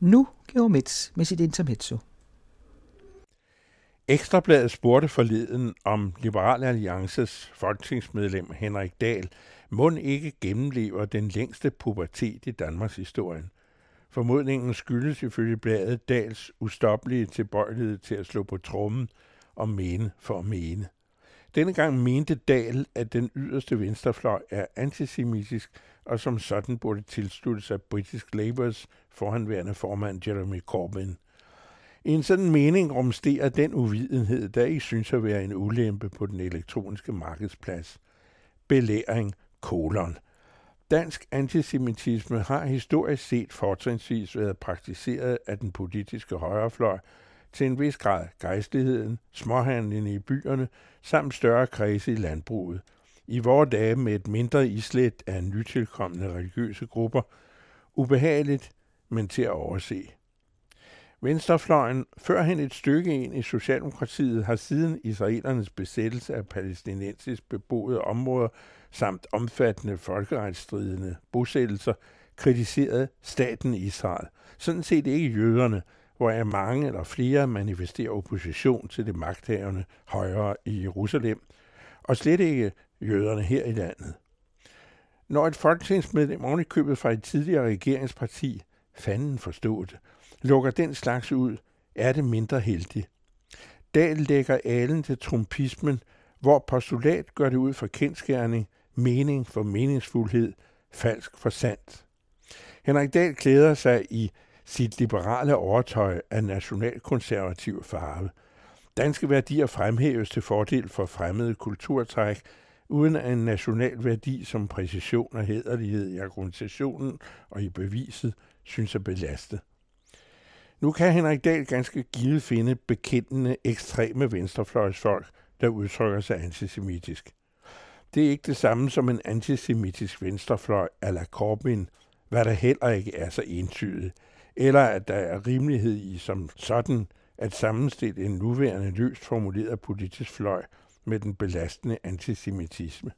Nu Georg med sit intermezzo. Ekstrabladet spurgte forleden om Liberal Alliances folketingsmedlem Henrik Dahl mund ikke gennemlever den længste pubertet i Danmarks historie. Formodningen skyldes ifølge bladet Dals ustoppelige tilbøjelighed til at slå på trommen og mene for at mene. Denne gang mente Dahl, at den yderste venstrefløj er antisemitisk og som sådan burde tilslutte sig British Labours forhanværende formand Jeremy Corbyn. I en sådan mening rumsterer den uvidenhed, der ikke synes at være en ulempe på den elektroniske markedsplads. Belæring, kolon. Dansk antisemitisme har historisk set fortrinsvis været praktiseret af den politiske højrefløj, til en vis grad gejstligheden, småhandlen i byerne samt større kredse i landbruget. I vore dage med et mindre islet af nytilkommende religiøse grupper, ubehageligt, men til at overse. Venstrefløjen, førhen et stykke ind i Socialdemokratiet, har siden israelernes besættelse af palæstinensisk beboede områder samt omfattende folkeretsstridende bosættelser kritiseret staten Israel. Sådan set ikke jøderne, hvor er mange eller flere manifesterer opposition til det magthavende højre i Jerusalem, og slet ikke jøderne her i landet. Når et folketingsmedlem ovenikøbet fra et tidligere regeringsparti, fanden forstået, lukker den slags ud, er det mindre heldigt. Dahl lægger alen til trumpismen, hvor postulat gør det ud for kendskærning, mening for meningsfuldhed, falsk for sandt. Henrik Dahl klæder sig i sit liberale overtøj af nationalkonservativ farve. Danske værdier fremhæves til fordel for fremmede kulturtræk, uden at en national værdi som præcision og hederlighed i argumentationen og i beviset synes at belaste. Nu kan Henrik Dahl ganske givet finde bekendende ekstreme venstrefløjsfolk, der udtrykker sig antisemitisk. Det er ikke det samme som en antisemitisk venstrefløj ala Corbyn, hvad der heller ikke er så entydigt, eller at der er rimelighed i som sådan at sammenstille en nuværende løst formuleret politisk fløj med den belastende antisemitisme.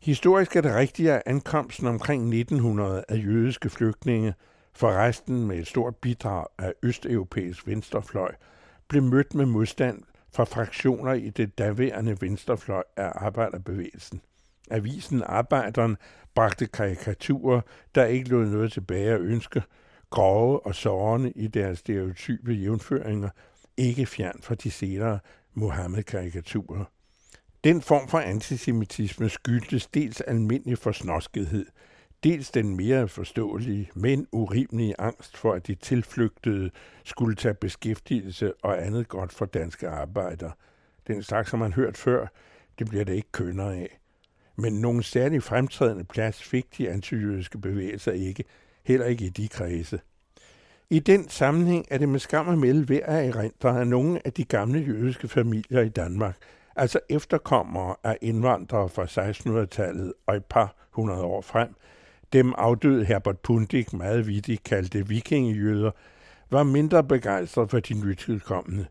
Historisk er det rigtigt, at ankomsten omkring 1900 af jødiske flygtninge, forresten med et stort bidrag af østeuropæisk venstrefløj, blev mødt med modstand fra fraktioner i det daværende venstrefløj af arbejderbevægelsen. Avisen Arbejderen bragte karikaturer, der ikke lod noget tilbage at ønske, grove og sårende i deres stereotype jævnføringer, ikke fjern fra de senere Mohammed-karikaturer. Den form for antisemitisme skyldtes dels almindelig forsnoskethed, dels den mere forståelige, men urimelige angst for, at de tilflygtede skulle tage beskæftigelse og andet godt for danske arbejdere. Den slags har man hørt før, det bliver det ikke kønner af. Men nogen særlig fremtrædende plads fik de antijødiske bevægelser ikke, heller ikke i de kredse. I den sammenhæng er det med skam at melde værd at erindre, at nogle af de gamle jødiske familier i Danmark, altså efterkommere af indvandrere fra 1600-tallet og et par hundrede år frem, dem afdøde Herbert Pundik meget vidigt kaldte vikingejøder, var mindre begejstret for de nytilkommende.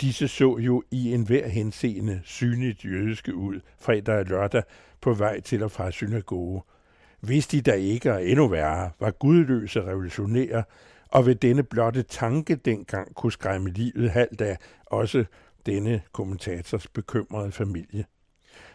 Disse så jo i enhver henseende synligt jødiske ud fredag og lørdag på vej til og fra synagoge. Hvis de da ikke, og endnu værre, var gudløse revolutionære, og ved denne blotte tanke dengang kunne skræmme livet halvt af også denne kommentators bekymrede familie.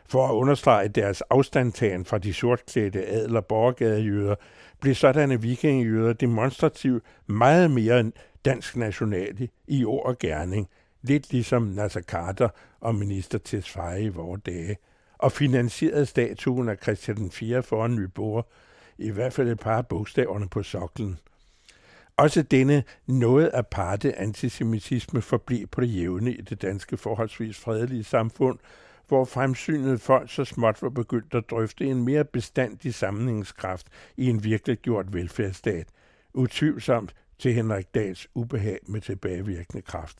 For at understrege deres afstandtagen fra de sortklædte adler borgergadejøder, blev sådanne vikingejøder demonstrativt meget mere dansk nationale i ord og gerning, lidt ligesom Nasser Carter og minister Tesfaye i vore dage, og finansierede statuen af Christian 4 foran Nyborg, i hvert fald et par af bogstaverne på soklen. Også denne noget aparte antisemitisme forblev på det jævne i det danske forholdsvis fredelige samfund, hvor fremsynede folk så småt var begyndt at drøfte en mere bestandig sammenhængskraft i en virkelig gjort velfærdsstat, utvivlsomt til Henrik Dahls ubehag med tilbagevirkende kraft.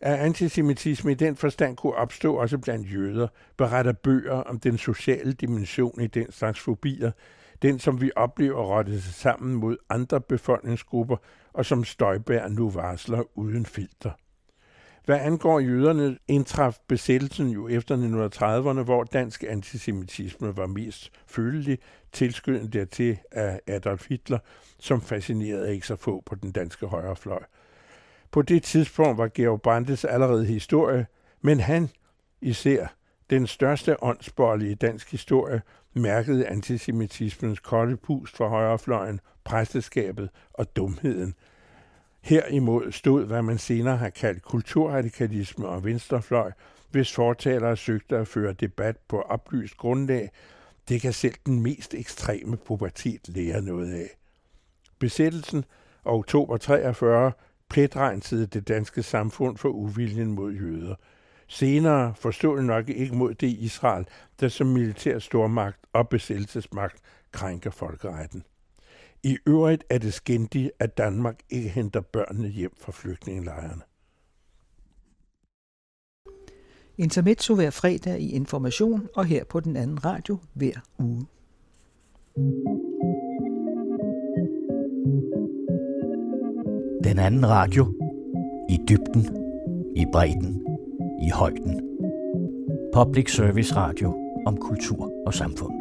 At antisemitisme i den forstand kunne opstå også blandt jøder, beretter bøger om den sociale dimension i den slags fobier, den som vi oplever rotte sig sammen mod andre befolkningsgrupper, og som Støjbær nu varsler uden filter. Hvad angår jøderne, indtraf besættelsen jo efter 1930'erne, hvor dansk antisemitisme var mest følelig, tilskyndet dertil af Adolf Hitler, som fascinerede ikke så få på den danske højrefløj. På det tidspunkt var Georg Brandes allerede historie, men han, især den største åndsborgerlige dansk historie, mærkede antisemitismens kolde pust fra højrefløjen, præsteskabet og dumheden – Herimod stod, hvad man senere har kaldt kulturradikalisme og venstrefløj, hvis fortalere søgte at føre debat på oplyst grundlag. Det kan selv den mest ekstreme pubertet lære noget af. Besættelsen og oktober 43 pletrensede det danske samfund for uviljen mod jøder. Senere forstod nok ikke mod det Israel, der som militær stormagt og besættelsesmagt krænker folkeretten. I øvrigt er det skændigt, at Danmark ikke henter børnene hjem fra flygtningelejrene. Intermezzo hver fredag i Information og her på den anden radio hver uge. Den anden radio. I dybden, i bredden, i højden. Public Service Radio om kultur og samfund.